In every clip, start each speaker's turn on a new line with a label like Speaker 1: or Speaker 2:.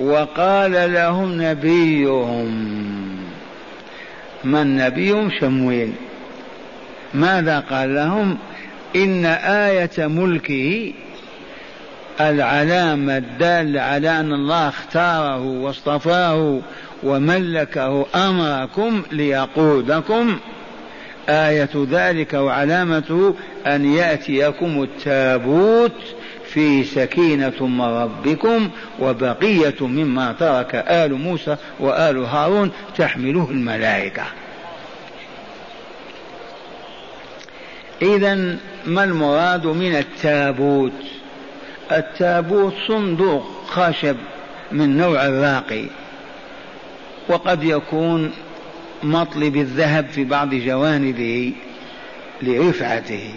Speaker 1: وقال لهم نبيهم. من نبيهم؟ شمويل. ماذا قال لهم؟ إن آية ملكه العلامة الدالة على أن الله اختاره واصطفاه وملكه أمركم ليقودكم. آية ذلك وعلامته أن يأتيكم التابوت في سكينة من ربكم وبقية مما ترك آل موسى وآل هارون تحمله الملائكة. إذا ما المراد من التابوت؟ التابوت صندوق خشب من نوع الراقي وقد يكون مطلب الذهب في بعض جوانبه لرفعته.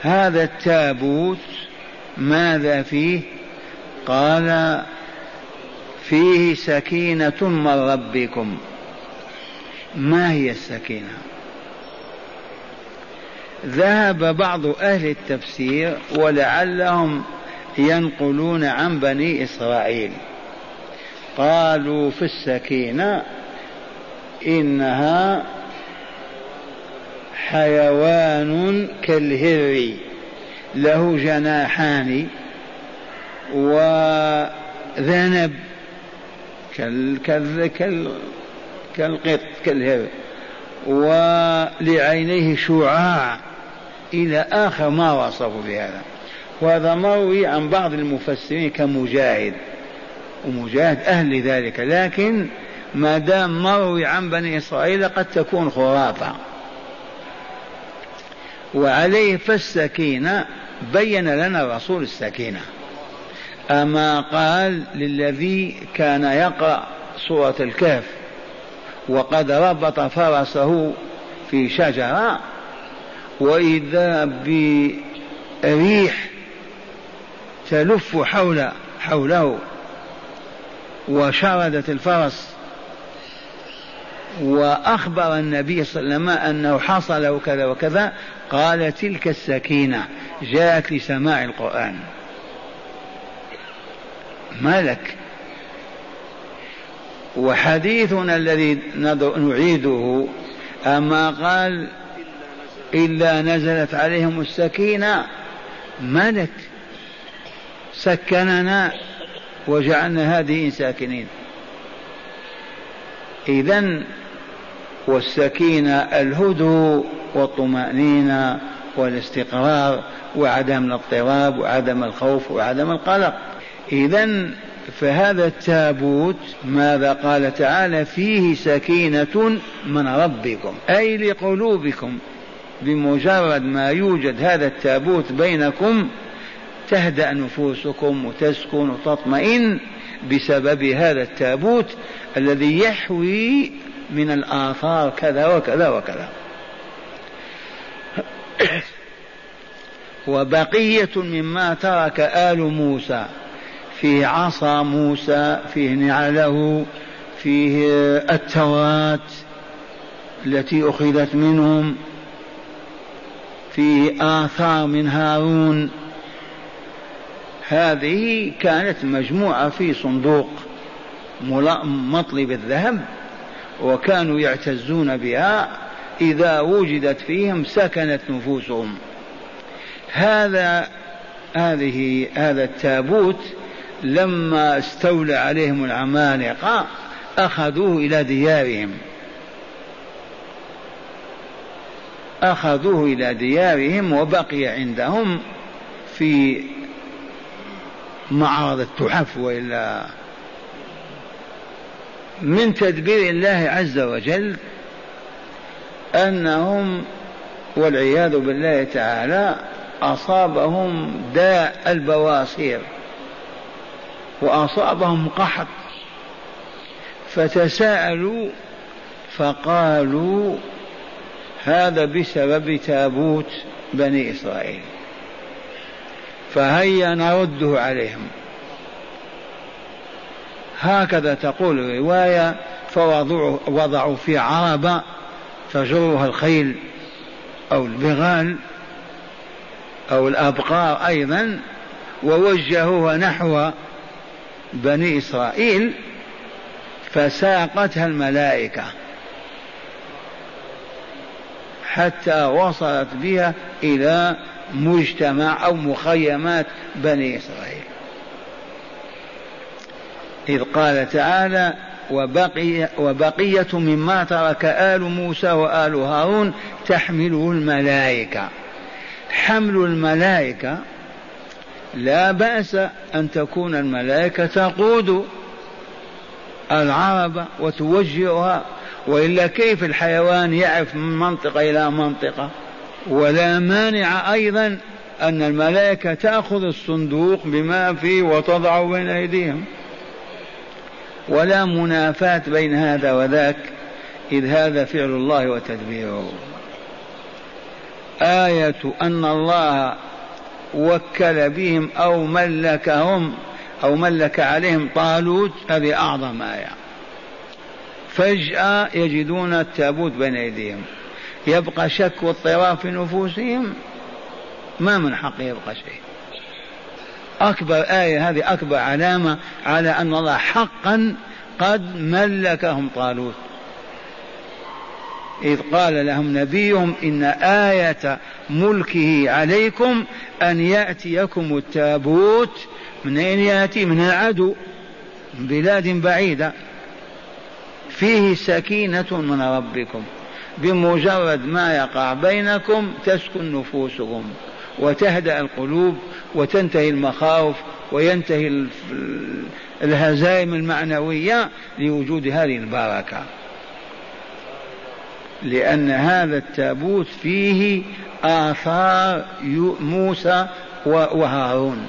Speaker 1: هذا التابوت ماذا فيه؟ قال فيه سكينة من ربكم. ما هي السكينة؟ ذهب بعض أهل التفسير ولعلهم ينقلون عن بني إسرائيل. قالوا في السكينة إنها حيوان كالهر له جناحان وذنب كال كال كال كالقط كالهر ولعينيه شعاع إلى آخر ما وصفوا بهذا. وهذا مروي عن بعض المفسرين كمجاهد ومجاهد أهل ذلك لكن ما دام مروي عن بني إسرائيل قد تكون خرافة. وعليه فالسكينة بين لنا الرسول السكينة. أما قال للذي كان يقرأ سورة الكهف وقد ربط فرسه في شجرة وإذا بريح تلف حول حوله وشردت الفرس وأخبر النبي صلى الله عليه وسلم أنه حصل وكذا وكذا قال تلك السكينة جاءت لسماع القرآن. ما لك وحديثنا الذي نعيده أما قال إلا نزلت عليهم السكينة ملك. سكننا وجعلنا هذه ساكنين. إذا والسكينة الهدوء والطمأنينة والاستقرار وعدم الاضطراب وعدم الخوف وعدم القلق. إذا فهذا التابوت ماذا قال تعالى؟ فيه سكينة من ربكم أي لقلوبكم. بمجرد ما يوجد هذا التابوت بينكم تهدأ نفوسكم وتسكن وتطمئن بسبب هذا التابوت الذي يحوي من الآثار كذا وكذا وكذا. وبقية مما ترك آل موسى. فيه عصا موسى فيه نعله فيه التوراة التي أخذت منهم. فيه آثار من هارون. هذه كانت مجموعة في صندوق مطلب الذهب. وكانوا يعتزون بها إذا وجدت فيهم سكنت نفوسهم. هذا هذه هذا التابوت لما استولى عليهم العمالقة أخذوه إلى ديارهم. أخذوه إلى ديارهم وبقي عندهم في معرض التحف وإلا من تدبير الله عز وجل أنهم والعياذ بالله تعالى أصابهم داء البواصير وأصابهم قحط فتساءلوا فقالوا هذا بسبب تابوت بني إسرائيل فهيا نرده عليهم هكذا تقول الرواية فوضعوا وضعوا في عربة تجرها الخيل أو البغال أو الأبقار أيضا ووجهوها نحو بني إسرائيل فساقتها الملائكة حتى وصلت بها إلى مجتمع أو مخيمات بني إسرائيل. إذ قال تعالى وبقي وبقية مما ترك آل موسى وآل هارون تحمله الملائكة. حمل الملائكة لا بأس أن تكون الملائكة تقود العرب وتوجهها وإلا كيف الحيوان يعرف من منطقة إلى منطقة؟ ولا مانع أيضا أن الملائكة تأخذ الصندوق بما فيه وتضعه بين أيديهم. ولا منافاة بين هذا وذاك إذ هذا فعل الله وتدبيره. آية أن الله وكل بهم أو ملكهم أو ملك عليهم طالوت هذه أعظم آية. فجأة يجدون التابوت بين أيديهم. يبقى شك واضطراب في نفوسهم ما من حق يبقى شيء. أكبر آية هذه أكبر علامة على أن الله حقا قد ملكهم طالوت. إذ قال لهم نبيهم إن آية ملكه عليكم أن يأتيكم التابوت. من أين يأتي؟ من العدو من بلاد بعيدة. فيه سكينة من ربكم بمجرد ما يقع بينكم تسكن نفوسكم وتهدأ القلوب وتنتهي المخاوف وينتهي الهزائم المعنوية لوجود هذه البركة. لأن هذا التابوت فيه آثار موسى وهارون.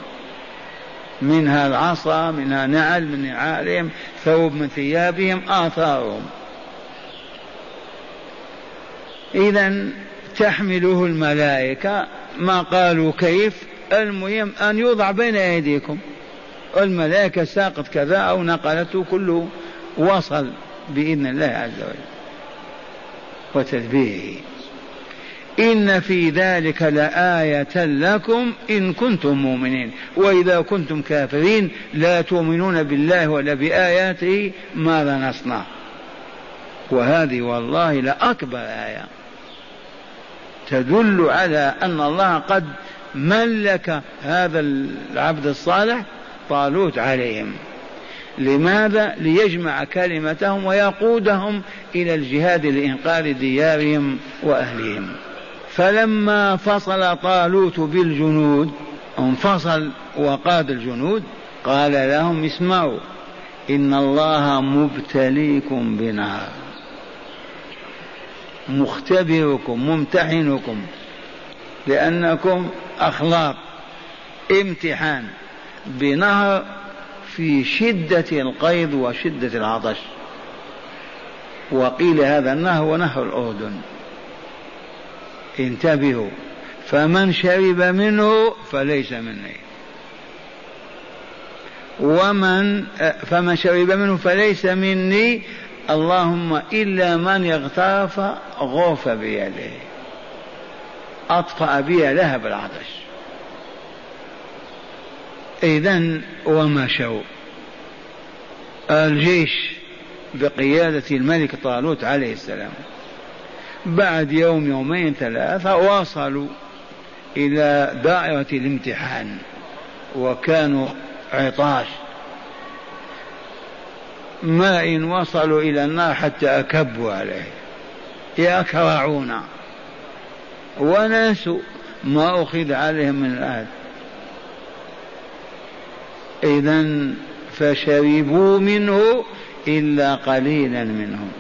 Speaker 1: منها العصا منها نعل من نعالهم ثوب من ثيابهم آثارهم. إذا تحمله الملائكة ما قالوا كيف؟ المهم أن يوضع بين أيديكم. الملائكة ساقت كذا أو نقلته كله وصل بإذن الله عز وجل. وتدبيره إن في ذلك لآية لكم إن كنتم مؤمنين. وإذا كنتم كافرين لا تؤمنون بالله ولا بآياته ماذا نصنع؟ وهذه والله لأكبر آية. تدل على أن الله قد ملك هذا العبد الصالح طالوت عليهم. لماذا؟ ليجمع كلمتهم ويقودهم إلى الجهاد لإنقاذ ديارهم وأهلهم. فلما فصل طالوت بالجنود انفصل وقاد الجنود قال لهم اسمعوا إن الله مبتليكم بنار. مختبركم ممتحنكم لأنكم أخلاق امتحان بنهر في شدة القيض وشدة العطش. وقيل هذا النهر ونهر الأردن انتبهوا فمن شرب منه فليس مني. ومن فمن شرب منه فليس مني اللهم إلا من اغترف غرف بيده. أطفأ بها لهب العطش. إذا ومشوا الجيش بقيادة الملك طالوت عليه السلام بعد يوم يومين ثلاثة واصلوا إلى دائرة الامتحان وكانوا عطاش. ما إن وصلوا إلى النار حتى أكبوا عليه. يكرعون وناسوا ما أخذ عليهم من العهد إذا فشربوا منه إلا قليلا منهم.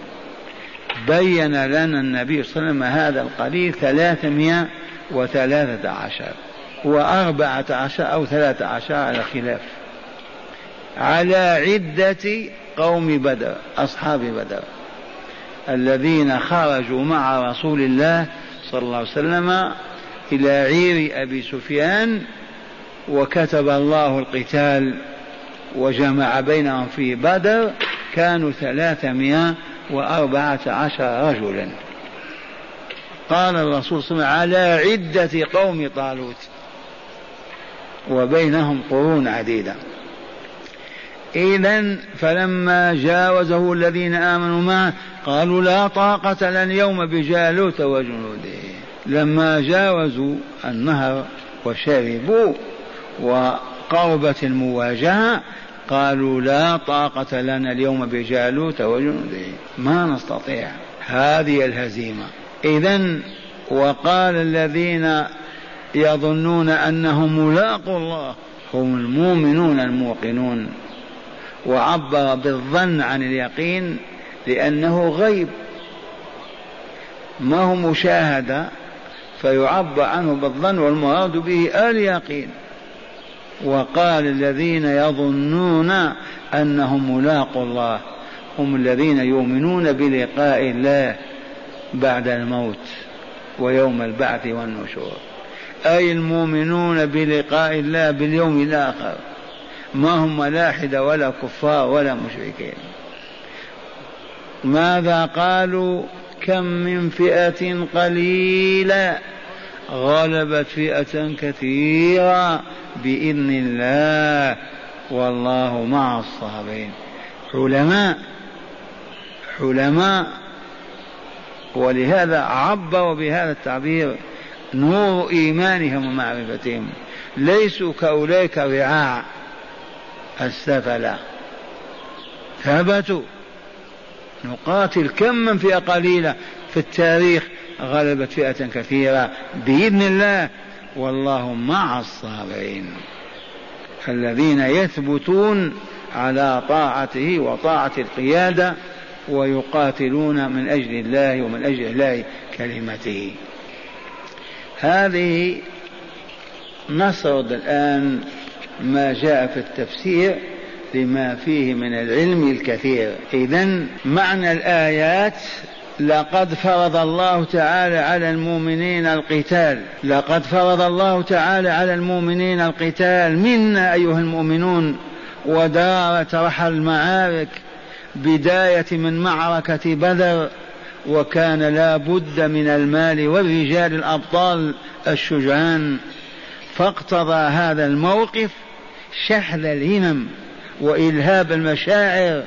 Speaker 1: بين لنا النبي صلى الله عليه وسلم هذا القليل ثلاثمائة وثلاثة عشر وأربعة عشر أو ثلاثة عشر على خلاف. على عدة قوم بدر أصحاب بدر الذين خرجوا مع رسول الله صلى الله عليه وسلم إلى عير أبي سفيان وكتب الله القتال وجمع بينهم في بدر كانوا ثلاثمائة وأربعة عشر رجلا. قال الرسول صلى الله عليه وسلم على عدة قوم طالوت وبينهم قرون عديدة. إذا فلما جاوزه الذين آمنوا معه قالوا لا طاقة لنا اليوم بجالوت وجنوده. لما جاوزوا النهر وشربوا وقربت المواجهة قالوا لا طاقة لنا اليوم بجالوت وجنوده. ما نستطيع هذه الهزيمة. إذا وقال الذين يظنون أنهم ملاقوا الله هم المؤمنون الموقنون. وعبر بالظن عن اليقين لأنه غيب. ما هو مشاهدة؟ فيعبر عنه بالظن والمراد به اليقين. وقال الذين يظنون أنهم ملاقوا الله هم الذين يؤمنون بلقاء الله بعد الموت ويوم البعث والنشور. أي المؤمنون بلقاء الله باليوم الآخر. ما هم ملاحدة ولا كفار ولا مشركين. ماذا قالوا؟ كم من فئة قليلة غلبت فئة كثيرة بإذن الله. والله مع الصابرين. علماء علماء ولهذا عبروا بهذا التعبير نور إيمانهم ومعرفتهم. ليسوا كأولئك رعاع. السفلة. ثبتوا نقاتل كم من فئة قليلة في التاريخ غلبت فئة كثيرة بإذن الله. والله مع الصابرين الذين يثبتون على طاعته وطاعة القيادة ويقاتلون من أجل الله ومن أجل الله كلمته. هذه نسرد الآن ما جاء في التفسير لما فيه من العلم الكثير. إذا معنى الآيات لقد فرض الله تعالى على المؤمنين القتال. لقد فرض الله تعالى على المؤمنين القتال. منا أيها المؤمنون ودارت رحى المعارك بداية من معركة بدر وكان لا بد من المال والرجال الأبطال الشجعان. فاقتضى هذا الموقف شحذ الهمم وإلهاب المشاعر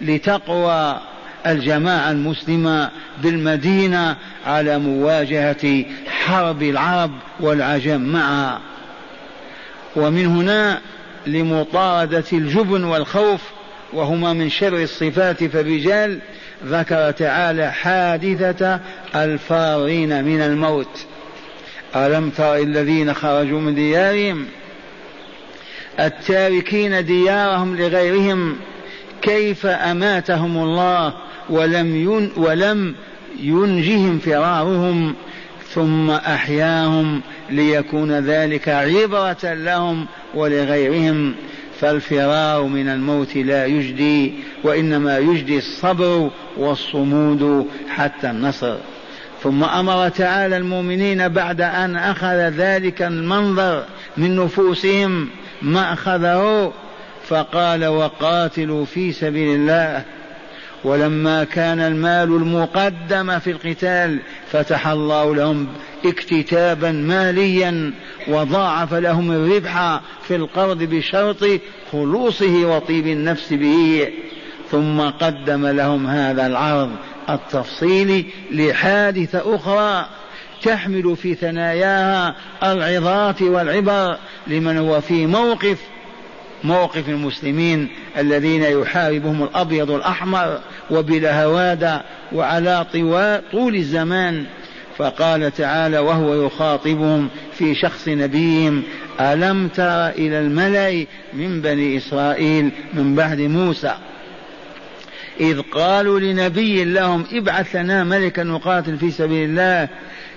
Speaker 1: لتقوى الجماعة المسلمة بالمدينة على مواجهة حرب العرب والعجم معها. ومن هنا لمطاردة الجبن والخوف وهما من شر الصفات فالرجال ذكر تعالى حادثة الفارين من الموت. ألم تر الذين خرجوا من ديارهم التاركين ديارهم لغيرهم كيف أماتهم الله ولم ين ولم ينجهم فرارهم ثم أحياهم ليكون ذلك عبرة لهم ولغيرهم فالفرار من الموت لا يجدي وإنما يجدي الصبر والصمود حتى النصر ثم أمر تعالى المؤمنين بعد أن أخذ ذلك المنظر من نفوسهم ما أخذه فقال وقاتلوا في سبيل الله. ولما كان المال المقدم في القتال فتح الله لهم اكتتابا ماليا وضاعف لهم الربح في القرض بشرط خلوصه وطيب النفس به. ثم قدم لهم هذا العرض التفصيلي لحادثة أخرى تحمل في ثناياها العظات والعبر لمن هو في موقف موقف المسلمين الذين يحاربهم الأبيض الأحمر وبلا هوادة وعلى طول الزمان. فقال تعالى وهو يخاطبهم في شخص نبيهم ألم تر إلى الملأ من بني إسرائيل من بعد موسى؟ إذ قالوا لنبي لهم ابعث لنا ملكا نقاتل في سبيل الله.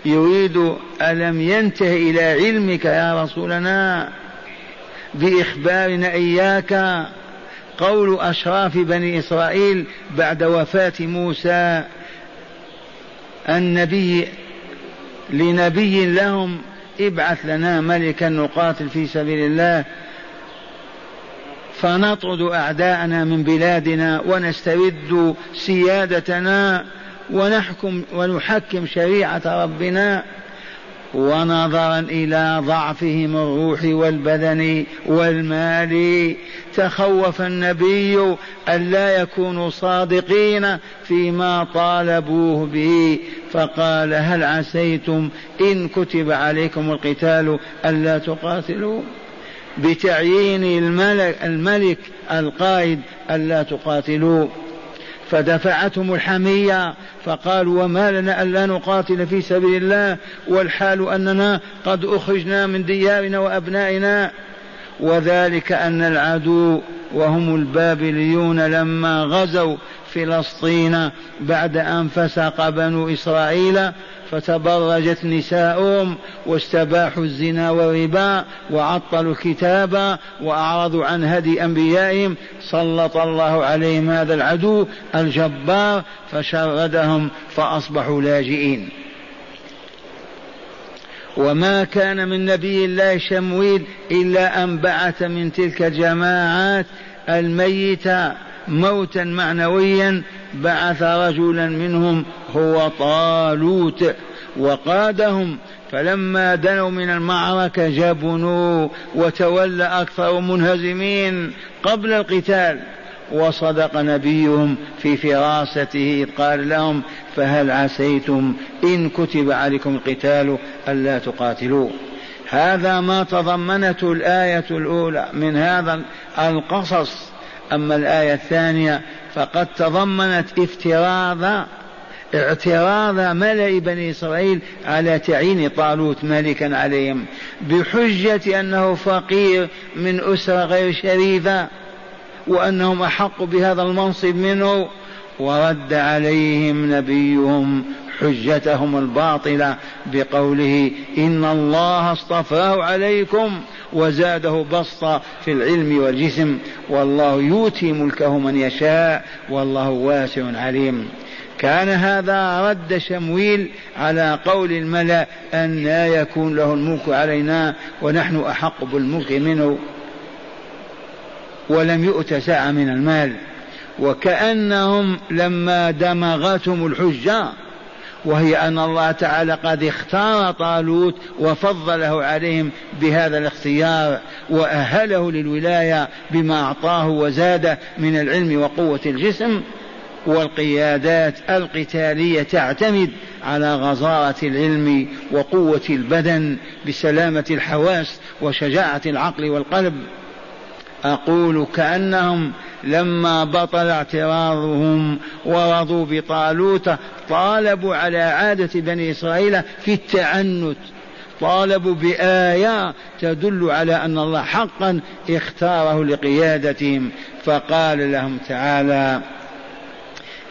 Speaker 1: يريد ألم ينته إلى علمك يا رسولنا بإخبارنا إياك. قول أشراف بني إسرائيل بعد وفاة موسى النبي لنبي لهم ابعث لنا ملكا نقاتل في سبيل الله فنطرد أعداءنا من بلادنا ونسترد سيادتنا. ونحكم ونحكم شريعة ربنا ونظرا إلى ضعفهم الروح والبدن والمال. تخوف النبي ألا يكونوا صادقين فيما طالبوه به. فقال هل عسيتم إن كتب عليكم القتال ألا تقاتلوا؟ بتعيين الملك, الملك القائد ألا تقاتلوا. فدفعتهم الحمية فقالوا وما لنا ألا نقاتل في سبيل الله والحال أننا قد أخرجنا من ديارنا وأبنائنا وذلك أن العدو وهم البابليون لما غزوا فلسطين بعد أن فسق بنو إسرائيل فتبرجت نساؤهم واستباحوا الزنا والربا وعطلوا الكتاب وأعرضوا عن هدي أنبيائهم. سلط الله عليهم هذا العدو الجبار فشردهم فأصبحوا لاجئين. وما كان من نبي الله شمويل إلا أن بعث من تلك الجماعات الميتة موتا معنويا بعث رجلا منهم هو طالوت وقادهم فلما دنوا من المعركة جبنوا وتولى أكثر منهزمين قبل القتال. وصدق نبيهم في فراسته قال لهم فهل عسيتم إن كتب عليكم القتال ألا تقاتلوا؟ هذا ما تضمنته الآية الأولى من هذا القصص. أما الآية الثانية فقد تضمنت افتراض اعتراض ملأ بني إسرائيل على تعيين طالوت ملكا عليهم بحجة أنه فقير من أسرة غير شريفة وأنهم أحق بهذا المنصب منه ورد عليهم نبيهم حجتهم الباطلة بقوله إن الله اصطفاه عليكم. وزاده بسطة في العلم والجسم. والله يؤتي ملكه من يشاء. والله واسع عليم. كان هذا رد شمويل على قول الملأ أن لا يكون له الملك علينا ونحن أحق بالملك منه. ولم يؤت ساعة من المال. وكأنهم لما دمغتهم الحجة وهي أن الله تعالى قد اختار طالوت وفضله عليهم بهذا الاختيار وأهله للولاية بما أعطاه وزاده من العلم وقوة الجسم والقيادات القتالية تعتمد على غزارة العلم وقوة البدن بسلامة الحواس وشجاعة العقل والقلب. أقول كأنهم لما بطل اعتراضهم ورضوا بطالوت طالبوا على عادة بني إسرائيل في التعنت. طالبوا بآية تدل على أن الله حقا اختاره لقيادتهم. فقال لهم تعالى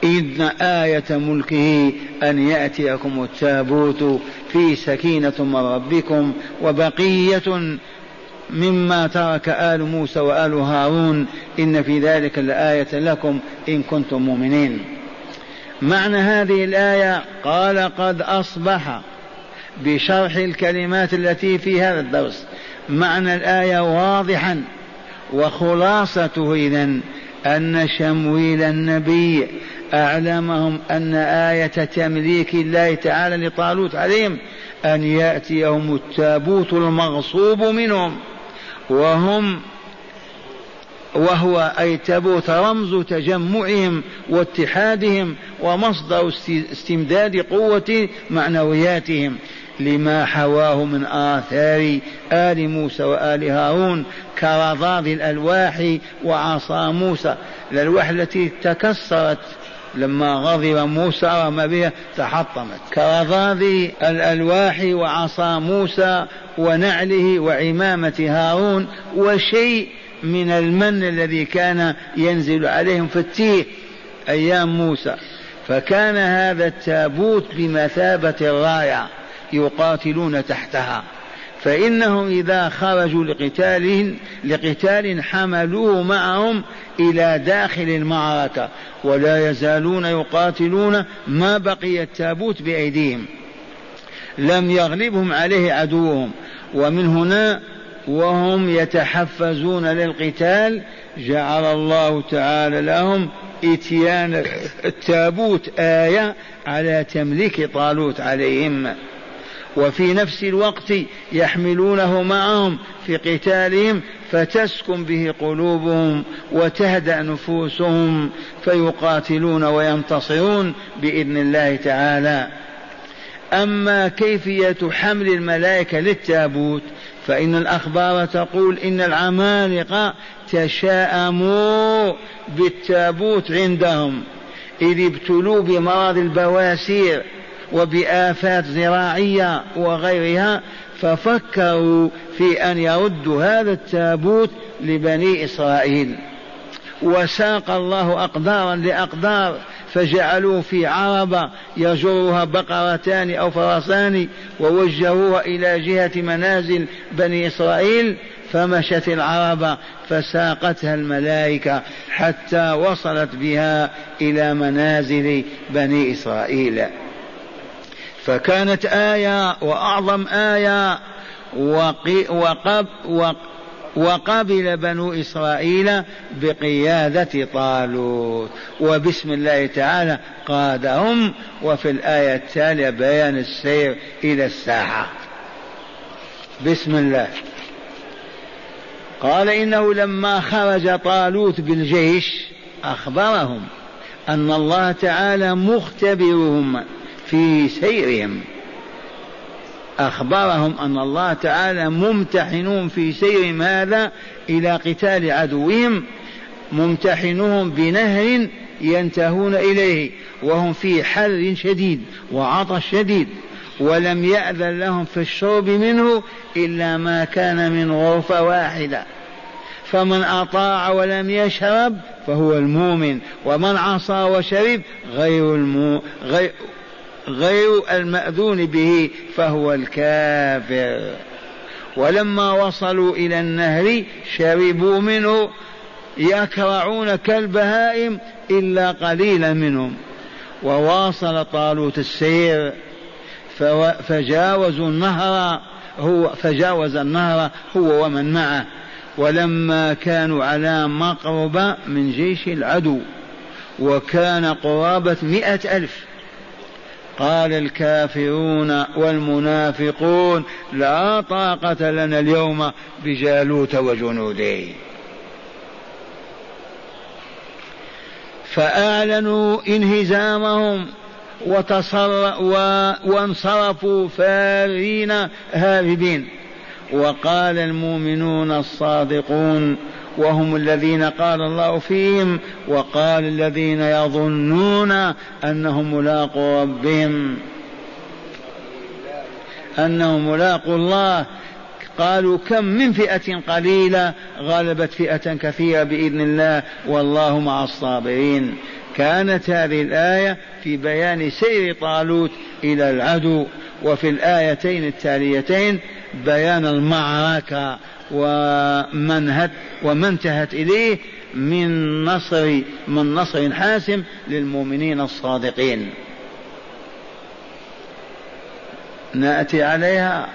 Speaker 1: إن آية ملكه أن يأتيكم التابوت في سكينة من ربكم وبقية مما ترك آل موسى وآل هارون إن في ذلك لآية لكم إن كنتم مؤمنين. معنى هذه الآية قال قد أصبح بشرح الكلمات التي في هذا الدرس معنى الآية واضحا وخلاصته إذا أن شمويل النبي أعلمهم أن آية تمليك الله تعالى لطالوت عليهم أن يأتيهم التابوت المغصوب منهم. وهم وهو أي تبوت رمز تجمعهم واتحادهم ومصدر استمداد قوة معنوياتهم لما حواه من آثار آل موسى وآل هارون كرضاض الألواح وعصا موسى. الألواح التي تكسرت لما غضب موسى رمى بها تحطمت. كرضاض الألواح وعصا موسى ونعله وعمامة هارون وشيء من المن الذي كان ينزل عليهم في التيه أيام موسى. فكان هذا التابوت بمثابة الراية يقاتلون تحتها. فإنهم إذا خرجوا لقتال لقتال حملوه معهم إلى داخل المعركة. ولا يزالون يقاتلون ما بقي التابوت بأيديهم. لم يغلبهم عليه عدوهم. ومن هنا وهم يتحفزون للقتال. جعل الله تعالى لهم إتيان التابوت آية على تمليك طالوت عليهم. وفي نفس الوقت يحملونه معهم في قتالهم فتسكن به قلوبهم وتهدأ نفوسهم فيقاتلون وينتصرون بإذن الله تعالى. أما كيفية حمل الملائكة للتابوت فإن الأخبار تقول إن العمالقة تشاءموا بالتابوت عندهم إذ ابتلوا بمرض البواسير وبآفات زراعية وغيرها ففكروا في أن يردوا هذا التابوت لبني إسرائيل. وساق الله أقدارا لأقدار فجعلوه في عربة يجرها بقرتان أو فرسان ووجهوها إلى جهة منازل بني إسرائيل فمشت العربة فساقتها الملائكة حتى وصلت بها إلى منازل بني إسرائيل. فكانت آية وأعظم آية وقب وقبل بنو إسرائيل بقيادة طالوت. وبسم الله تعالى قادهم. وفي الآية التالية بيان السير إلى الساحة. بسم الله. قال إنه لما خرج طالوت بالجيش أخبرهم أن الله تعالى مختبرهم في سيرهم. أخبرهم أن الله تعالى ممتحنون في سيرهم هذا إلى قتال عدوهم ممتحنهم بنهر ينتهون إليه وهم في حر شديد وعطش شديد ولم يأذن لهم في الشرب منه إلا ما كان من غرفة واحدة. فمن أطاع ولم يشرب فهو المؤمن ومن عصى وشرب غير المو غير غير المأذون به فهو الكافر. ولما وصلوا إلى النهر شربوا منه يكرعون كالبهائم إلا قليلا منهم. وواصل طالوت السير فجاوزوا النهر هو فجاوز النهر هو ومن معه. ولما كانوا على مقربة من جيش العدو وكان قرابة مئة ألف. قال الكافرون والمنافقون لا طاقة لنا اليوم بجالوت وجنوده. فأعلنوا انهزامهم وتصر و... وانصرفوا فارين هاربين. وقال المؤمنون الصادقون وهم الذين قال الله فيهم وقال الذين يظنون أنهم ملاقوا ربهم. أنهم ملاقوا الله. قالوا كم من فئة قليلة غلبت فئة كثيرة بإذن الله والله مع الصابرين. كانت هذه الآية في بيان سير طالوت إلى العدو وفي الآيتين التاليتين بيان المعركة. ومن وما انتهت إليه من نصر من نصر حاسم للمؤمنين الصادقين. نأتي عليها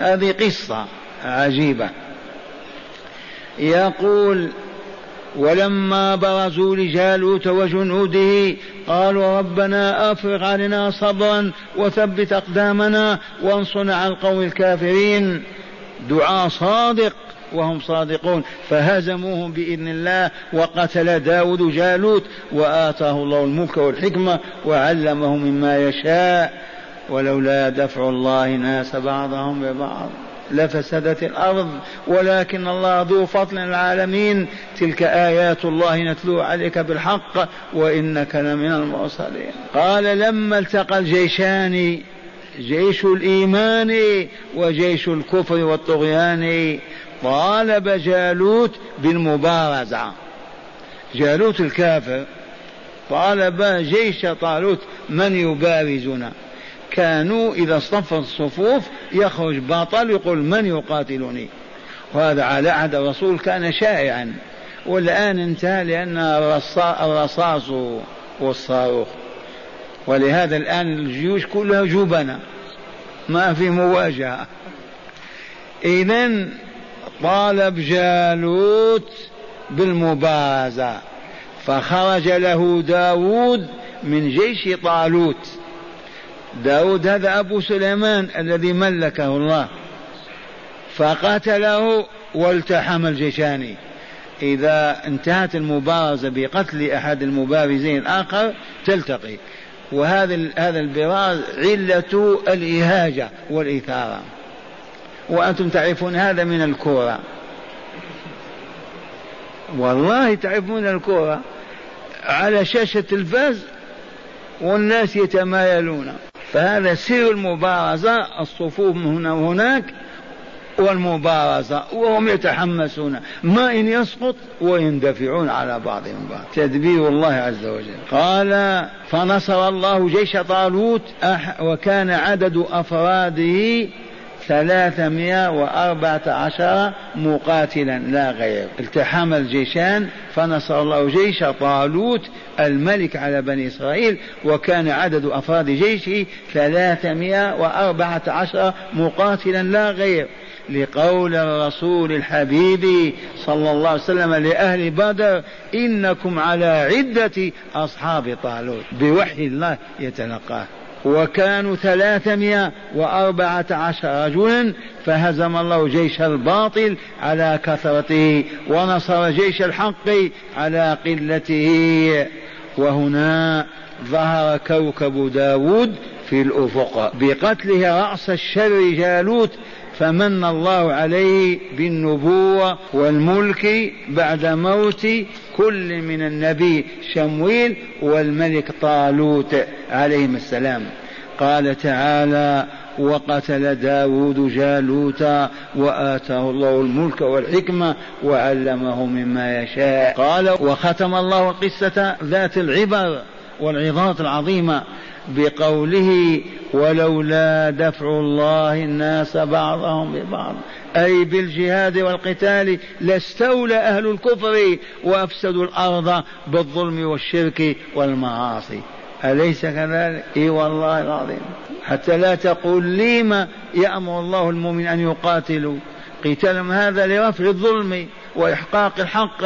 Speaker 1: هذه قصة عجيبة. يقول ولما برزوا لجالوت وجنوده قالوا ربنا أفرغ علينا صبرا وثبت أقدامنا وانصرنا على القوم الكافرين دعاء صادق وهم صادقون. فهزموهم بإذن الله وقتل داود جالوت وآتاه الله الملك والحكمة وعلمه مما يشاء. ولولا دفع الله ناس بعضهم ببعض لفسدت الأرض. ولكن الله ذو فضل العالمين. تلك آيات الله نتلو عليك بالحق وإنك لمن المرسلين. قال لما التقى الجيشان جيش الإيمان وجيش الكفر والطغيان. طالب جالوت بالمبارزة. جالوت الكافر. طالب جيش طالوت من يبارزنا؟ كانوا إذا اصطفت الصفوف يخرج بطل يقول من يقاتلني؟ وهذا على عهد الرسول كان شائعا. والآن انتهى لأن الرصاص والصاروخ. ولهذا الآن الجيوش كلها جبنة. ما في مواجهة. إذا طالب جالوت بالمبارزة فخرج له داود من جيش طالوت. داود هذا أبو سليمان الذي ملكه الله. فقتله والتحم الجيشان إذا انتهت المبارزة بقتل أحد المبارزين الآخر تلتقي. وهذا هذا البراز علة الإهاجة والإثارة. وأنتم تعرفون هذا من الكورة. والله تعرفون الكورة على شاشة التلفاز والناس يتمايلون. فهذا سر المبارزة الصفوف هنا وهناك. والمبارزة وهم يتحمسون. ما إن يسقط ويندفعون على بعضهم بعض. تدبير الله عز وجل. قال فنصر الله جيش طالوت وكان عدد أفراده ثلاثمائة وأربعة عشر مقاتلا لا غير. التحم الجيشان فنصر الله جيش طالوت الملك على بني إسرائيل وكان عدد أفراد جيشه ثلاثمائة وأربعة عشر مقاتلا لا غير. لقول الرسول الحبيب صلى الله عليه وسلم لأهل بدر إنكم على عدة أصحاب طالوت. بوحي الله يتلقاه. وكانوا ثلاثمائة وأربعة عشر رجلا فهزم الله جيش الباطل على كثرته ونصر جيش الحق على قلته. وهنا ظهر كوكب داود في الأفق. بقتله رأس الشر جالوت فمن الله عليه بالنبوة والملك بعد موت كل من النبي شمويل والملك طالوت عليهم السلام. قال تعالى وقتل داود جالوت وآتاه الله الملك والحكمة وعلمه مما يشاء. قال وختم الله قصة ذات العبر والعظات العظيمة. بقوله ولولا دفع الله الناس بعضهم ببعض. أي بالجهاد والقتال لاستولى أهل الكفر وأفسدوا الأرض بالظلم والشرك والمعاصي. أليس كذلك؟ إي والله العظيم. حتى لا تقول لما يأمر الله المؤمن أن يقاتلوا. قتالهم هذا لرفع الظلم وإحقاق الحق.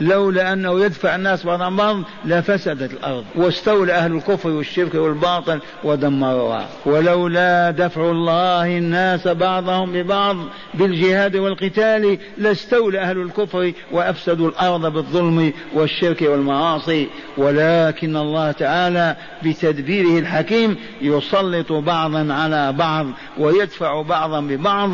Speaker 1: لولا أنه يدفع الناس بعضهم بعض لفسدت الأرض. واستولى أهل الكفر والشرك والباطل ودمروها ولولا دفع الله الناس بعضهم ببعض بالجهاد والقتال لاستولى أهل الكفر وأفسدوا الأرض بالظلم والشرك والمعاصي. ولكن الله تعالى بتدبيره الحكيم يسلط بعضا على بعض ويدفع بعضا ببعض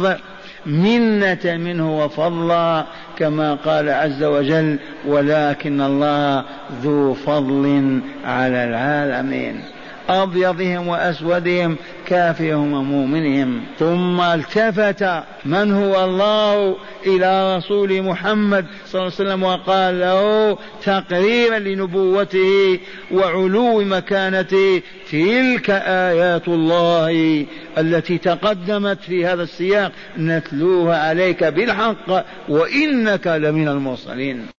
Speaker 1: منة منه وفضلا كما قال عز وجل ولكن الله ذو فضل على العالمين. أبيضهم وأسودهم كافرهم ومؤمنهم. ثم التفت من هو الله إلى رسول محمد صلى الله عليه وسلم وقال له تقريرا لنبوته وعلو مكانته تلك آيات الله التي تقدمت في هذا السياق. نتلوها عليك بالحق وإنك لمن المرسلين.